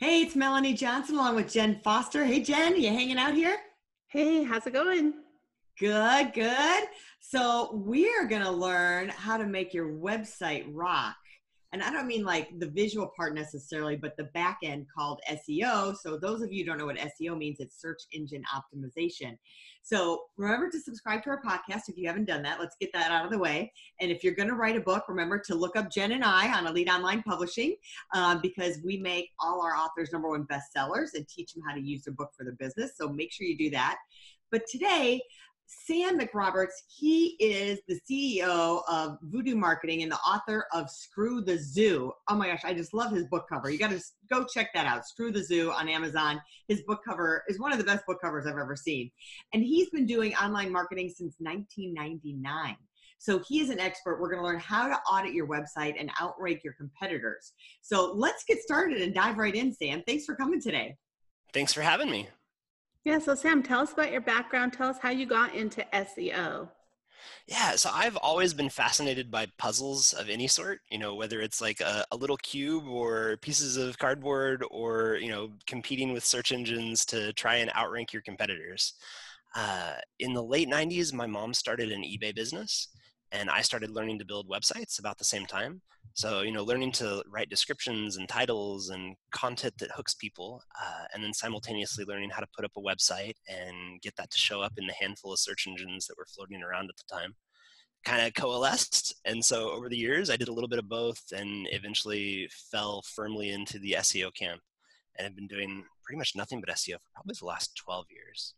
Hey, it's Melanie Johnson along with Jen Foster. Hey, Jen, you hanging out here? Hey, how's it going? Good, good. So, we're going to learn how to make your website rock and I don't mean like the visual part necessarily, but the back end called SEO. So those of you don't know what SEO means, it's search engine optimization. So remember to subscribe to our podcast if you haven't done that. Let's get that out of the way. And if you're going to write a book, remember to look up Jen and I on Elite Online Publishing um, because we make all our authors number one bestsellers and teach them how to use their book for their business. So make sure you do that. But today, Sam McRoberts, he is the CEO of VUDU Marketing and the author of Screw the Zoo. Oh my gosh, I just love his book cover. You got to go check that out. Screw the Zoo on Amazon. His book cover is one of the best book covers I've ever seen. And he's been doing online marketing since 1999. So he is an expert. We're going to learn how to audit your website and outrank your competitors. So let's get started and dive right in, Sam. Thanks for coming today. Thanks for having me. Yeah, so Sam, tell us about your background. Tell us how you got into SEO. Yeah, so I've always been fascinated by puzzles of any sort, you know, whether it's like a, a, little cube or pieces of cardboard or, you know, competing with search engines to try and outrank your competitors. Uh, in the late 90s, my mom started an eBay business and I started learning to build websites about the same time. So, you know, learning to write descriptions and titles and content that hooks people, uh, and then simultaneously learning how to put up a website and get that to show up in the handful of search engines that were floating around at the time kind of coalesced. And so over the years, I did a little bit of both and eventually fell firmly into the SEO camp and have been doing pretty much nothing but SEO for probably the last 12 years.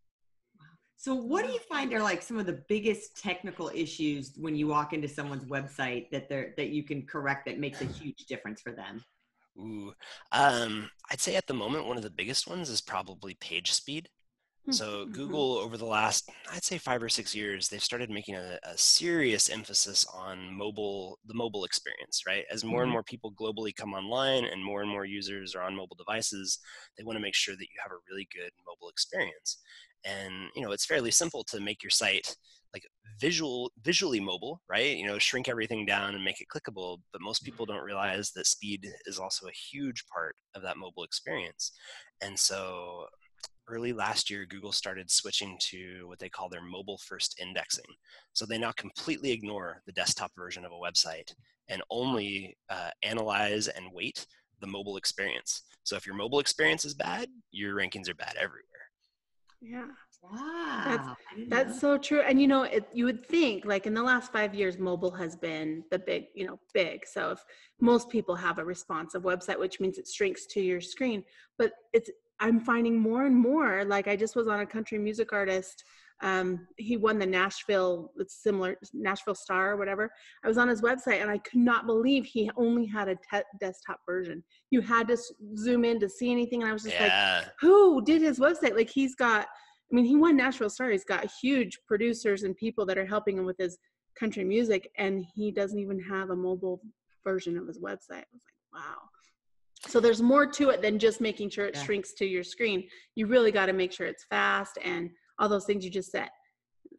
So, what do you find are like some of the biggest technical issues when you walk into someone's website that they're that you can correct that makes a huge difference for them? Ooh, um, I'd say at the moment one of the biggest ones is probably page speed. Hmm, so mm-hmm. Google over the last, I'd say five or six years, they've started making a, a serious emphasis on mobile, the mobile experience, right? As more mm-hmm. and more people globally come online and more and more users are on mobile devices, they want to make sure that you have a really good mobile experience and you know it's fairly simple to make your site like visual visually mobile right you know shrink everything down and make it clickable but most people don't realize that speed is also a huge part of that mobile experience and so early last year google started switching to what they call their mobile first indexing so they now completely ignore the desktop version of a website and only uh, analyze and weight the mobile experience so if your mobile experience is bad your rankings are bad everywhere yeah. Wow. That's, that's so true. And you know, it, you would think like in the last five years, mobile has been the big, you know, big. So if most people have a responsive website, which means it shrinks to your screen, but it's, I'm finding more and more, like I just was on a country music artist um, he won the Nashville, it's similar, Nashville Star or whatever. I was on his website and I could not believe he only had a te- desktop version. You had to zoom in to see anything. And I was just yeah. like, who did his website? Like he's got, I mean, he won Nashville Star. He's got huge producers and people that are helping him with his country music. And he doesn't even have a mobile version of his website. I was like, wow. So there's more to it than just making sure it yeah. shrinks to your screen. You really got to make sure it's fast and all those things you just said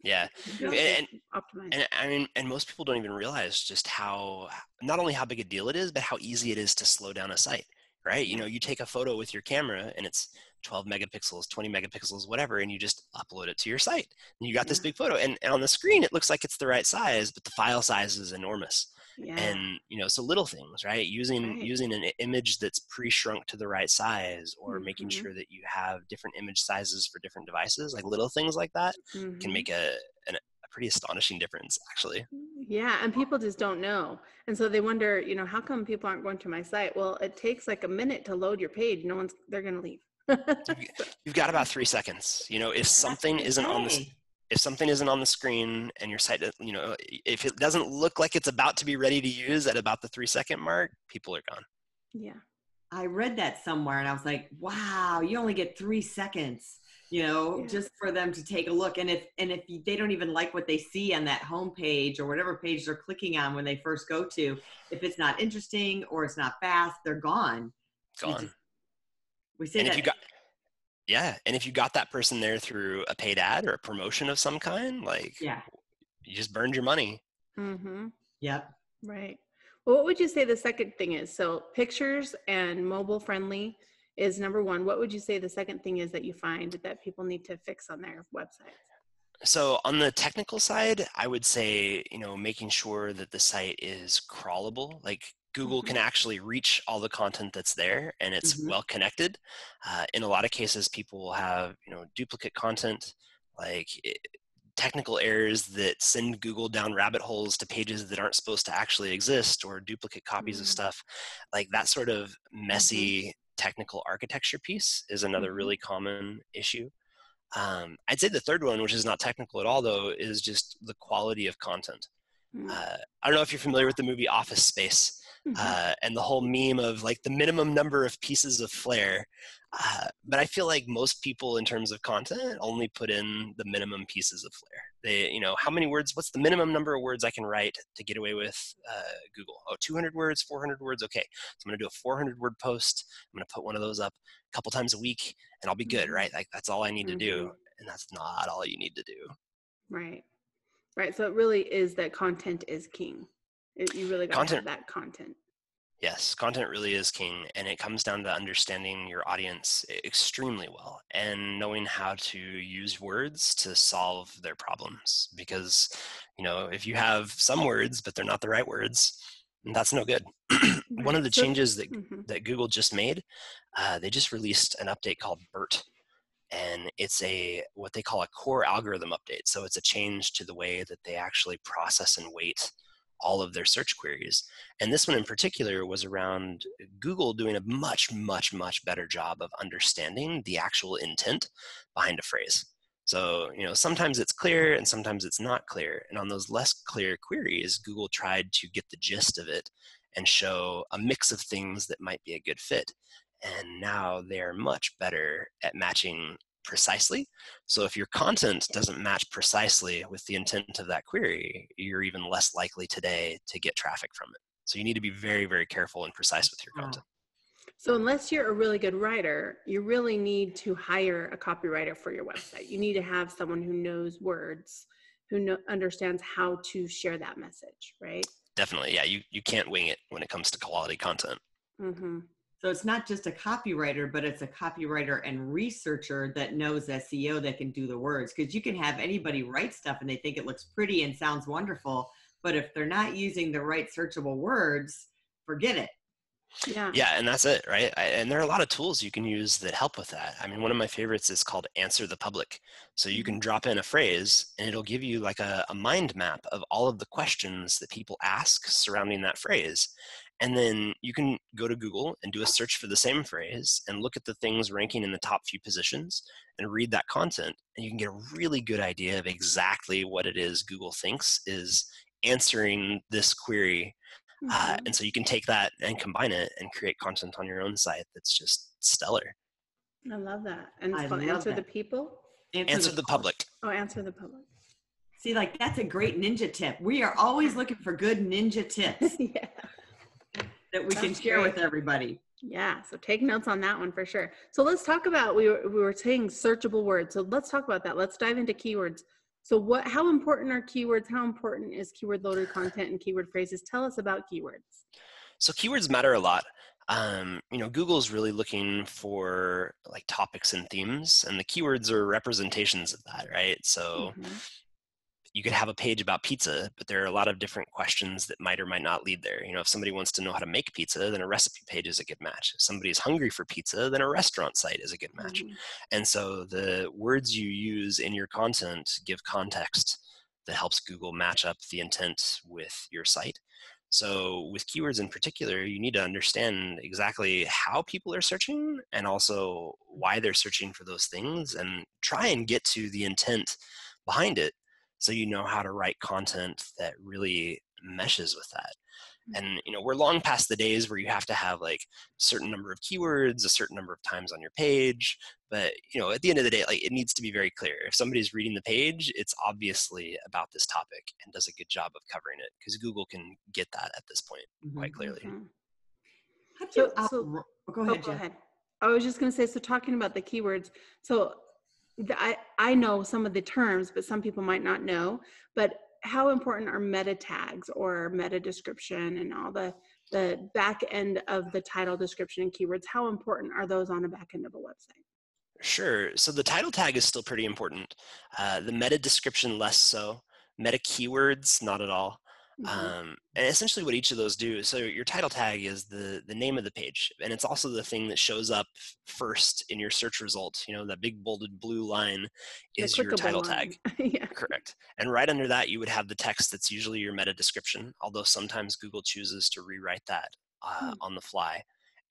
yeah and, and i mean and most people don't even realize just how not only how big a deal it is but how easy it is to slow down a site right you know you take a photo with your camera and it's 12 megapixels 20 megapixels whatever and you just upload it to your site and you got yeah. this big photo and, and on the screen it looks like it's the right size but the file size is enormous yeah. and you know so little things right using right. using an image that's pre-shrunk to the right size or mm-hmm. making sure that you have different image sizes for different devices like little things like that mm-hmm. can make a, an, a pretty astonishing difference actually yeah and people just don't know and so they wonder you know how come people aren't going to my site well it takes like a minute to load your page no one's they're going to leave you've got about three seconds you know if something isn't on the if something isn't on the screen and your site, you know, if it doesn't look like it's about to be ready to use at about the three second mark, people are gone. Yeah. I read that somewhere and I was like, wow, you only get three seconds, you know, yeah. just for them to take a look. And if and if they don't even like what they see on that home page or whatever page they're clicking on when they first go to, if it's not interesting or it's not fast, they're gone. Gone. Just, we say and that. If you got, yeah, and if you got that person there through a paid ad or a promotion of some kind, like yeah, you just burned your money. Mm-hmm. Yep. Right. Well, what would you say the second thing is? So pictures and mobile friendly is number one. What would you say the second thing is that you find that people need to fix on their websites? So on the technical side, I would say, you know, making sure that the site is crawlable, like Google can actually reach all the content that's there and it's mm-hmm. well connected. Uh, in a lot of cases, people will have, you know, duplicate content, like it, technical errors that send Google down rabbit holes to pages that aren't supposed to actually exist or duplicate copies mm-hmm. of stuff. Like that sort of mm-hmm. messy mm-hmm. technical architecture piece is another mm-hmm. really common issue. Um, I'd say the third one, which is not technical at all, though, is just the quality of content. Mm. Uh, I don't know if you're familiar with the movie Office Space mm-hmm. uh, and the whole meme of like the minimum number of pieces of flair. Uh, but I feel like most people, in terms of content, only put in the minimum pieces of flair. They, you know, how many words? What's the minimum number of words I can write to get away with uh, Google? Oh, 200 words, 400 words. Okay, so I'm going to do a 400 word post. I'm going to put one of those up a couple times a week, and I'll be good, mm-hmm. right? Like that's all I need mm-hmm. to do, mm-hmm. and that's not all you need to do. Right, right. So it really is that content is king. It, you really got to have that content. Yes, content really is king, and it comes down to understanding your audience extremely well and knowing how to use words to solve their problems. Because, you know, if you have some words but they're not the right words, that's no good. One of the changes that mm-hmm. that Google just made, uh, they just released an update called BERT, and it's a what they call a core algorithm update. So it's a change to the way that they actually process and weight all of their search queries. And this one in particular was around Google doing a much, much, much better job of understanding the actual intent behind a phrase. So, you know, sometimes it's clear and sometimes it's not clear. And on those less clear queries, Google tried to get the gist of it and show a mix of things that might be a good fit. And now they're much better at matching precisely. So if your content doesn't match precisely with the intent of that query, you're even less likely today to get traffic from it. So you need to be very, very careful and precise with your content. So unless you're a really good writer, you really need to hire a copywriter for your website. You need to have someone who knows words, who know, understands how to share that message, right? Definitely, yeah. You you can't wing it when it comes to quality content. Mm-hmm. So it's not just a copywriter, but it's a copywriter and researcher that knows SEO that can do the words. Because you can have anybody write stuff and they think it looks pretty and sounds wonderful, but if they're not using the right searchable words, forget it. Yeah. Yeah, and that's it, right? I, and there are a lot of tools you can use that help with that. I mean, one of my favorites is called Answer the Public. So you can mm-hmm. drop in a phrase and it'll give you like a, a mind map of all of the questions that people ask surrounding that phrase. And then you can go to Google and do a search for the same phrase and look at the things ranking in the top few positions and read that content. And you can get a really good idea of exactly what it is Google thinks is answering this query. Uh, mm-hmm. Uh, and so you can take that and combine it and create content on your own site that's just stellar. I love that. And it's called Answer that. the People? Answer, answer the, the public. Oh, Answer the Public. See, like that's a great ninja tip. We are always looking for good ninja tips. yeah that we That's can share great. with everybody. Yeah, so take notes on that one for sure. So let's talk about we were we were saying searchable words. So let's talk about that. Let's dive into keywords. So what how important are keywords? How important is keyword loaded content and keyword phrases? Tell us about keywords. So keywords matter a lot. Um, you know, Google's really looking for like topics and themes, and the keywords are representations of that, right? So mm-hmm you could have a page about pizza, but there are a lot of different questions that might or might not lead there. You know, if somebody wants to know how to make pizza, then a recipe page is a good match. If somebody is hungry for pizza, then a restaurant site is a good match. Mm-hmm. And so the words you use in your content give context that helps Google match up the intent with your site. So, with keywords in particular, you need to understand exactly how people are searching and also why they're searching for those things and try and get to the intent behind it so you know how to write content that really meshes with that Mm. And you know, we're long past the days where you have to have like a certain number of keywords, a certain number of times on your page. But you know, at the end of the day, like it needs to be very clear. If somebody's reading the page, it's obviously about this topic and does a good job of covering it because Google can get that at this point mm-hmm. quite clearly. Mm-hmm. How do you, so, so, oh, go ahead, oh, go ahead. I was just going to say, so talking about the keywords, so the, I, I know some of the terms, but some people might not know. But how important are meta tags or meta description and all the the back end of the title description and keywords? How important are those on the back end of a website? Sure. So the title tag is still pretty important. Uh, the meta description less so. Meta keywords not at all Mm-hmm. Um, and essentially what each of those do, so your title tag is the, the name of the page, and it's also the thing that shows up first in your search result. You know, that big bolded blue line is your title line. tag. yeah. Correct. And right under that, you would have the text that's usually your meta description, although sometimes Google chooses to rewrite that uh, hmm. on the fly.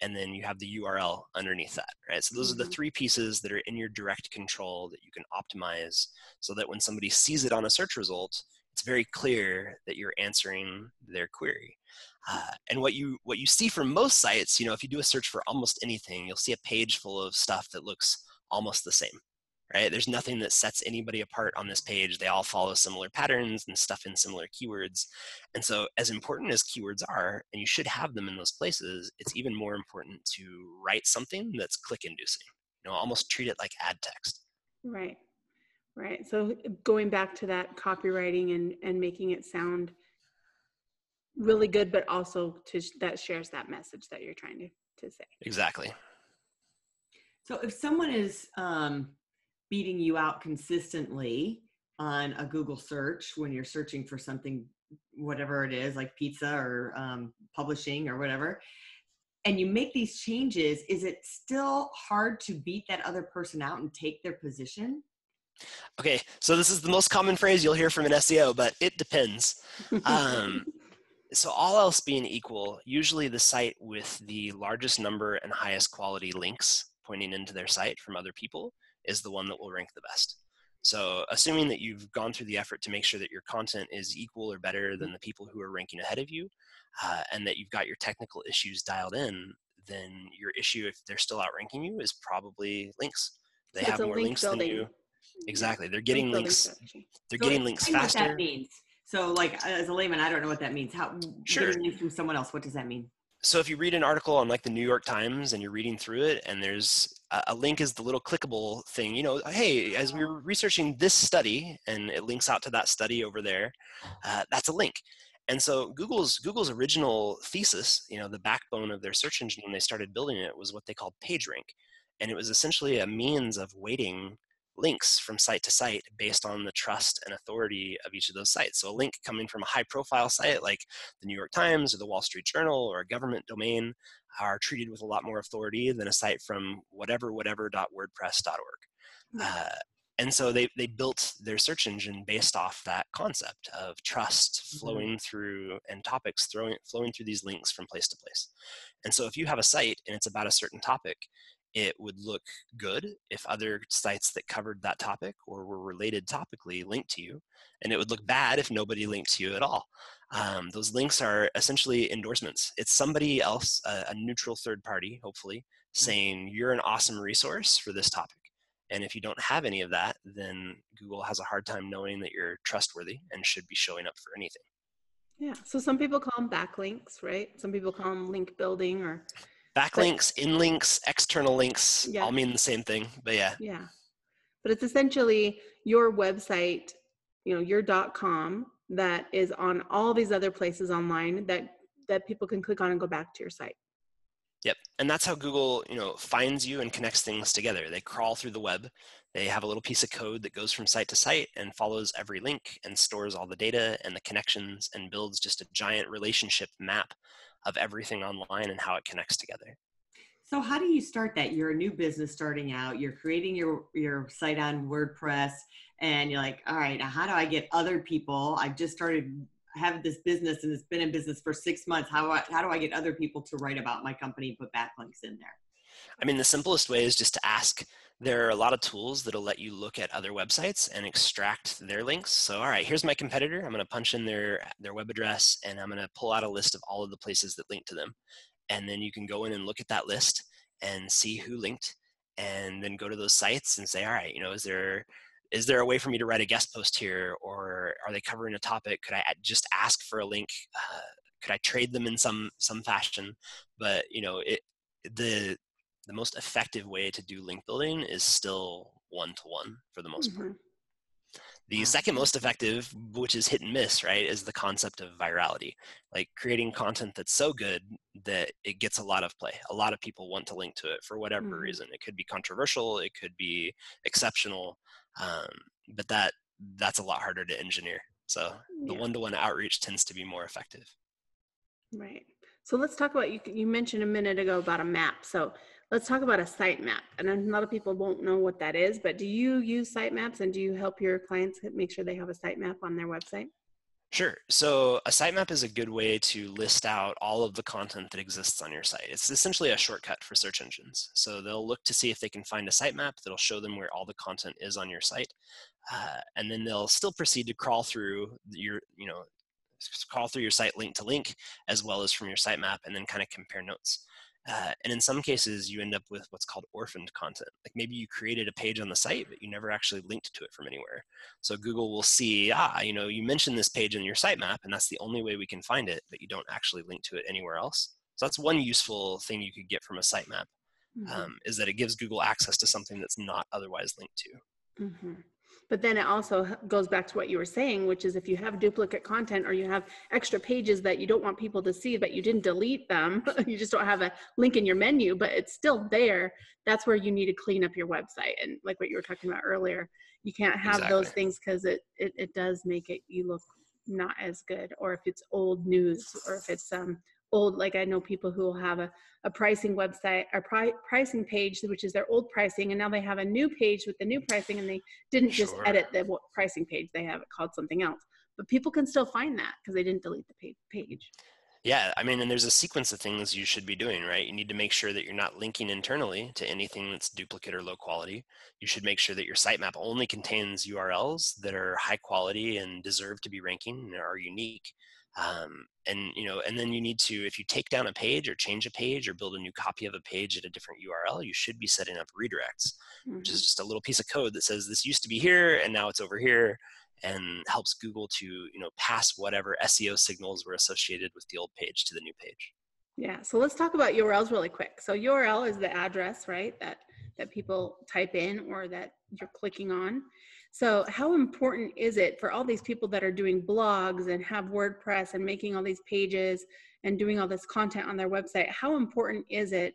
And then you have the URL underneath that, right? So those mm-hmm. are the mm-hmm. three pieces that are in your direct control that you can optimize so that when somebody sees it on a search result, it's very clear that you're answering their query. Uh, and what you what you see from most sites, you know, if you do a search for almost anything, you'll see a page full of stuff that looks almost the same. Right? There's nothing that sets anybody apart on this page. They all follow similar patterns and stuff in similar keywords. And so, as important as keywords are, and you should have them in those places, it's even more important to write something that's click inducing. You know, almost treat it like ad text. Right. Right. So going back to that copywriting and, and making it sound really good, but also to that shares that message that you're trying to, to say. Exactly. So if someone is um, beating you out consistently on a Google search when you're searching for something, whatever it is, like pizza or um, publishing or whatever, and you make these changes, is it still hard to beat that other person out and take their position? Okay, so this is the most common phrase you'll hear from an SEO, but it depends. Um, so all else being equal, usually the site with the largest number and highest quality links pointing into their site from other people is the one that will rank the best. So assuming that you've gone through the effort to make sure that your content is equal or better than the people who are ranking ahead of you, uh, and that you've got your technical issues dialed in, then your issue, if they're still outranking you, is probably links. They so have more links building. than you. Exactly. They're getting links. They're so getting links faster. What that means. So, like as a layman, I don't know what that means. How sure. getting links from someone else? What does that mean? So, if you read an article on like the New York Times and you're reading through it, and there's a, a link is the little clickable thing. You know, hey, as we were researching this study, and it links out to that study over there. Uh, that's a link. And so Google's Google's original thesis, you know, the backbone of their search engine when they started building it was what they called PageRank, and it was essentially a means of weighting links from site to site based on the trust and authority of each of those sites. So a link coming from a high profile site like the New York Times or the Wall Street Journal or a government domain are treated with a lot more authority than a site from whatever whatever.wordpress.org. Uh, and so they, they built their search engine based off that concept of trust mm-hmm. flowing mm-hmm. through and topics throwing, flowing through these links from place to place. And so if you have a site and it's about a certain topic, it would look good if other sites that covered that topic or were related topically linked to you, and it would look bad if nobody linked to you at all. Um, those links are essentially endorsements. It's somebody else, a, a neutral third party, hopefully, mm. saying you're an awesome resource for this topic. And if you don't have any of that, then Google has a hard time knowing that you're trustworthy and should be showing up for anything. Yeah. So some people call them backlinks, right? Some people call them link building or backlinks, in links, external links yeah. all mean the same thing. But yeah. Yeah. But it's essentially your website, you know, your dot .com that is on all these other places online that that people can click on and go back to your site. Yep. And that's how Google, you know, finds you and connects things together. They crawl through the web. They have a little piece of code that goes from site to site and follows every link and stores all the data and the connections and builds just a giant relationship map of everything online and how it connects together. So how do you start that? You're a new business starting out, you're creating your your site on WordPress and you're like, all right, how do I get other people? I've just started have this business and it's been in business for six months. How, how do I get other people to write about my company and put backlinks in there? I mean, the simplest way is just to ask. There are a lot of tools that'll let you look at other websites and extract their links. So, all right, here's my competitor. I'm going to punch in their their web address and I'm going to pull out a list of all of the places that link to them. And then you can go in and look at that list and see who linked and then go to those sites and say, all right, you know, is there is there a way for me to write a guest post here or are they covering a topic could i just ask for a link uh, could i trade them in some some fashion but you know it the the most effective way to do link building is still one to one for the most mm-hmm. part the second most effective which is hit and miss right is the concept of virality. Like creating content that's so good that it gets a lot of play. A lot of people want to link to it for whatever mm-hmm. reason. It could be controversial it could be exceptional um, but that that's a lot harder to engineer. So the one-to-one outreach tends to be more effective. Right. So let's talk about you you mentioned a minute ago about a map. So let's talk about a sitemap and a lot of people won't know what that is but do you use sitemaps and do you help your clients make sure they have a sitemap on their website Sure. So a sitemap is a good way to list out all of the content that exists on your site. It's essentially a shortcut for search engines. So they'll look to see if they can find a sitemap that'll show them where all the content is on your site. Uh, and then they'll still proceed to crawl through your, you know, crawl through your site link to link as well as from your sitemap and then kind of compare notes. Uh, and in some cases, you end up with what's called orphaned content. Like maybe you created a page on the site, but you never actually linked to it from anywhere. So Google will see, ah, you know, you mentioned this page in your sitemap, and that's the only way we can find it, but you don't actually link to it anywhere else. So that's one useful thing you could get from a sitemap, mm-hmm. um, is that it gives Google access to something that's not otherwise linked to. Mm-hmm. But then it also goes back to what you were saying, which is if you have duplicate content or you have extra pages that you don't want people to see, but you didn't delete them, you just don't have a link in your menu, but it's still there, that's where you need to clean up your website. And like what you were talking about earlier, you can't have exactly. those things because it, it, it does make it you look not as good or if it's old news or if it's um old like i know people who will have a, a pricing website or pri- pricing page which is their old pricing and now they have a new page with the new pricing and they didn't just edit the pricing page they have it called something else but people can still find that because they didn't delete the page yeah, I mean, and there's a sequence of things you should be doing, right? You need to make sure that you're not linking internally to anything that's duplicate or low quality. You should make sure that your sitemap only contains URLs that are high quality and deserve to be ranking and are unique um, and you know and then you need to if you take down a page or change a page or build a new copy of a page at a different url you should be setting up redirects mm-hmm. which is just a little piece of code that says this used to be here and now it's over here and helps google to you know pass whatever seo signals were associated with the old page to the new page. Yeah so let's talk about urls really quick. So url is the address right that that people type in or that you're clicking on so, how important is it for all these people that are doing blogs and have WordPress and making all these pages and doing all this content on their website? How important is it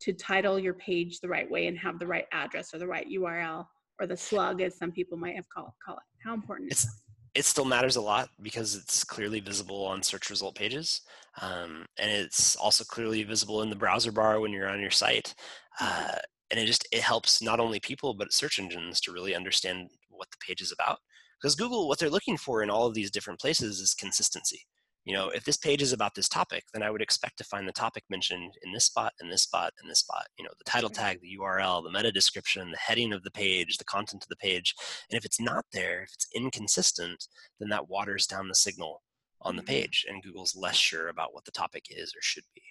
to title your page the right way and have the right address or the right URL or the slug, as some people might have call, call it? How important it's, it it still matters a lot because it's clearly visible on search result pages. Um, and it's also clearly visible in the browser bar when you're on your site. Mm-hmm. Uh, and it just it helps not only people but search engines to really understand what the page is about. Because Google, what they're looking for in all of these different places is consistency. You know, if this page is about this topic, then I would expect to find the topic mentioned in this spot, in this spot, in this spot. You know, the title tag, the URL, the meta description, the heading of the page, the content of the page. And if it's not there, if it's inconsistent, then that waters down the signal on the mm-hmm. page, and Google's less sure about what the topic is or should be.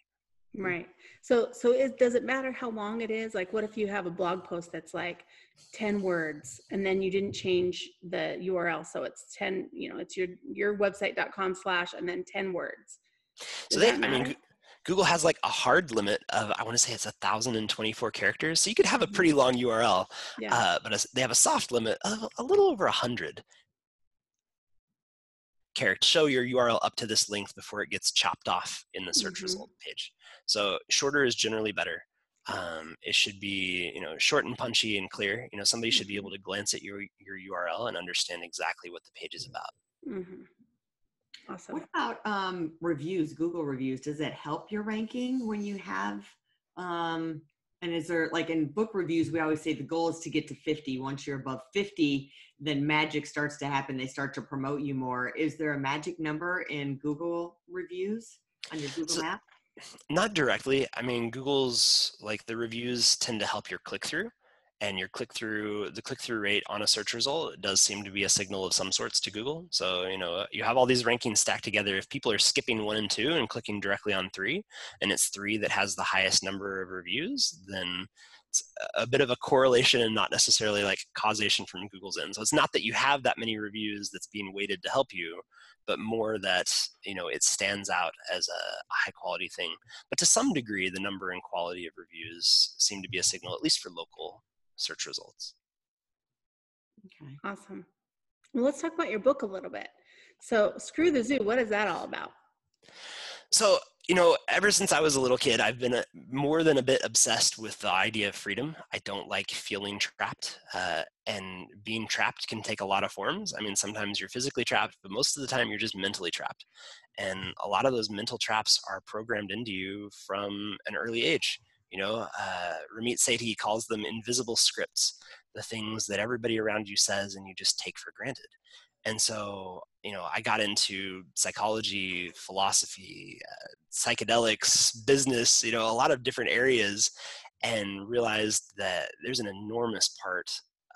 Right. So so it does it matter how long it is? Like what if you have a blog post that's like 10 words and then you didn't change the URL so it's 10, you know, it's your your website.com slash and then 10 words. Does so they I mean Google has like a hard limit of I want to say it's 1024 characters. So you could have a pretty mm-hmm. long URL. Yeah. Uh, but they have a soft limit of a little over 100 characters. Show your URL up to this length before it gets chopped off in the search mm-hmm. result page. So shorter is generally better. Um, it should be you know short and punchy and clear. You know somebody should be mm-hmm. able to glance at your your URL and understand exactly what the page is about. Mm-hmm. Awesome. What about um, reviews? Google reviews. Does it help your ranking when you have? Um, and is there like in book reviews? We always say the goal is to get to 50. Once you're above 50, then magic starts to happen. They start to promote you more. Is there a magic number in Google reviews on your Google so, Map? Not directly. I mean, Google's like the reviews tend to help your click through and your click through the click through rate on a search result does seem to be a signal of some sorts to Google. So, you know, you have all these rankings stacked together. If people are skipping one and two and clicking directly on three, and it's three that has the highest number of reviews, then a bit of a correlation and not necessarily like causation from Google's end. So it's not that you have that many reviews that's being weighted to help you, but more that you know it stands out as a high quality thing. But to some degree, the number and quality of reviews seem to be a signal, at least for local search results. Okay. Awesome. Well, let's talk about your book a little bit. So, Screw the Zoo, what is that all about? So, you know, ever since I was a little kid, I've been a, more than a bit obsessed with the idea of freedom. I don't like feeling trapped, uh, and being trapped can take a lot of forms. I mean, sometimes you're physically trapped, but most of the time you're just mentally trapped. And a lot of those mental traps are programmed into you from an early age. You know, uh, Ramit Sethi calls them invisible scripts, the things that everybody around you says and you just take for granted. And so, you know, I got into psychology, philosophy, uh, psychedelics, business, you know, a lot of different areas, and realized that there's an enormous part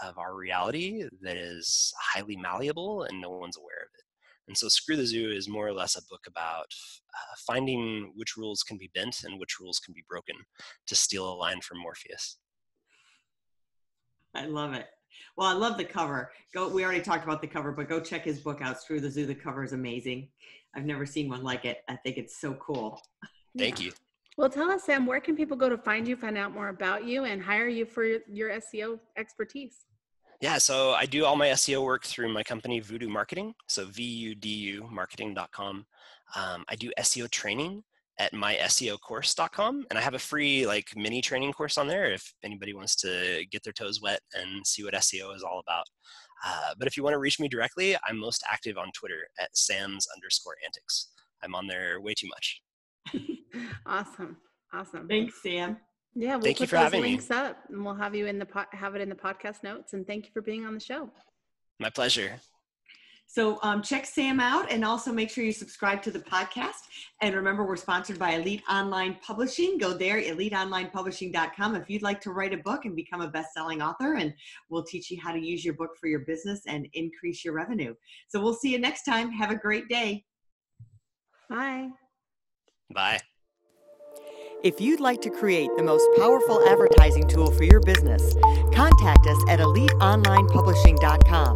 of our reality that is highly malleable and no one's aware of it. And so Screw the Zoo is more or less a book about uh, finding which rules can be bent and which rules can be broken, to steal a line from Morpheus. I love it. Well, I love the cover. Go. We already talked about the cover, but go check his book out. Screw the Zoo. The cover is amazing. I've never seen one like it. I think it's so cool. Thank you. Well, tell us, Sam, where can people go to find you, find out more about you, and hire you for your SEO expertise? Yeah, so I do all my SEO work through my company VUDU Marketing, so V-U-D-U marketing.com. Um, I do SEO training at myseocourse.com, and I have a free like mini training course on there if anybody wants to get their toes wet and see what SEO is all about. Uh, but if you want to reach me directly, I'm most active on Twitter at Sam's underscore antics. I'm on there way too much. awesome, awesome. Thanks, Sam. Yeah, we'll thank put you for those having links me. up, and we'll have you in the po- have it in the podcast notes. And thank you for being on the show. My pleasure. So um, check Sam out and also make sure you subscribe to the podcast. And remember, we're sponsored by Elite Online Publishing. Go there, eliteonlinepublishing.com. If you'd like to write a book and become a best-selling author, and we'll teach you how to use your book for your business and increase your revenue. So we'll see you next time. Have a great day. Bye. Bye. If you'd like to create the most powerful advertising tool for your business, contact us at eliteonlinepublishing.com,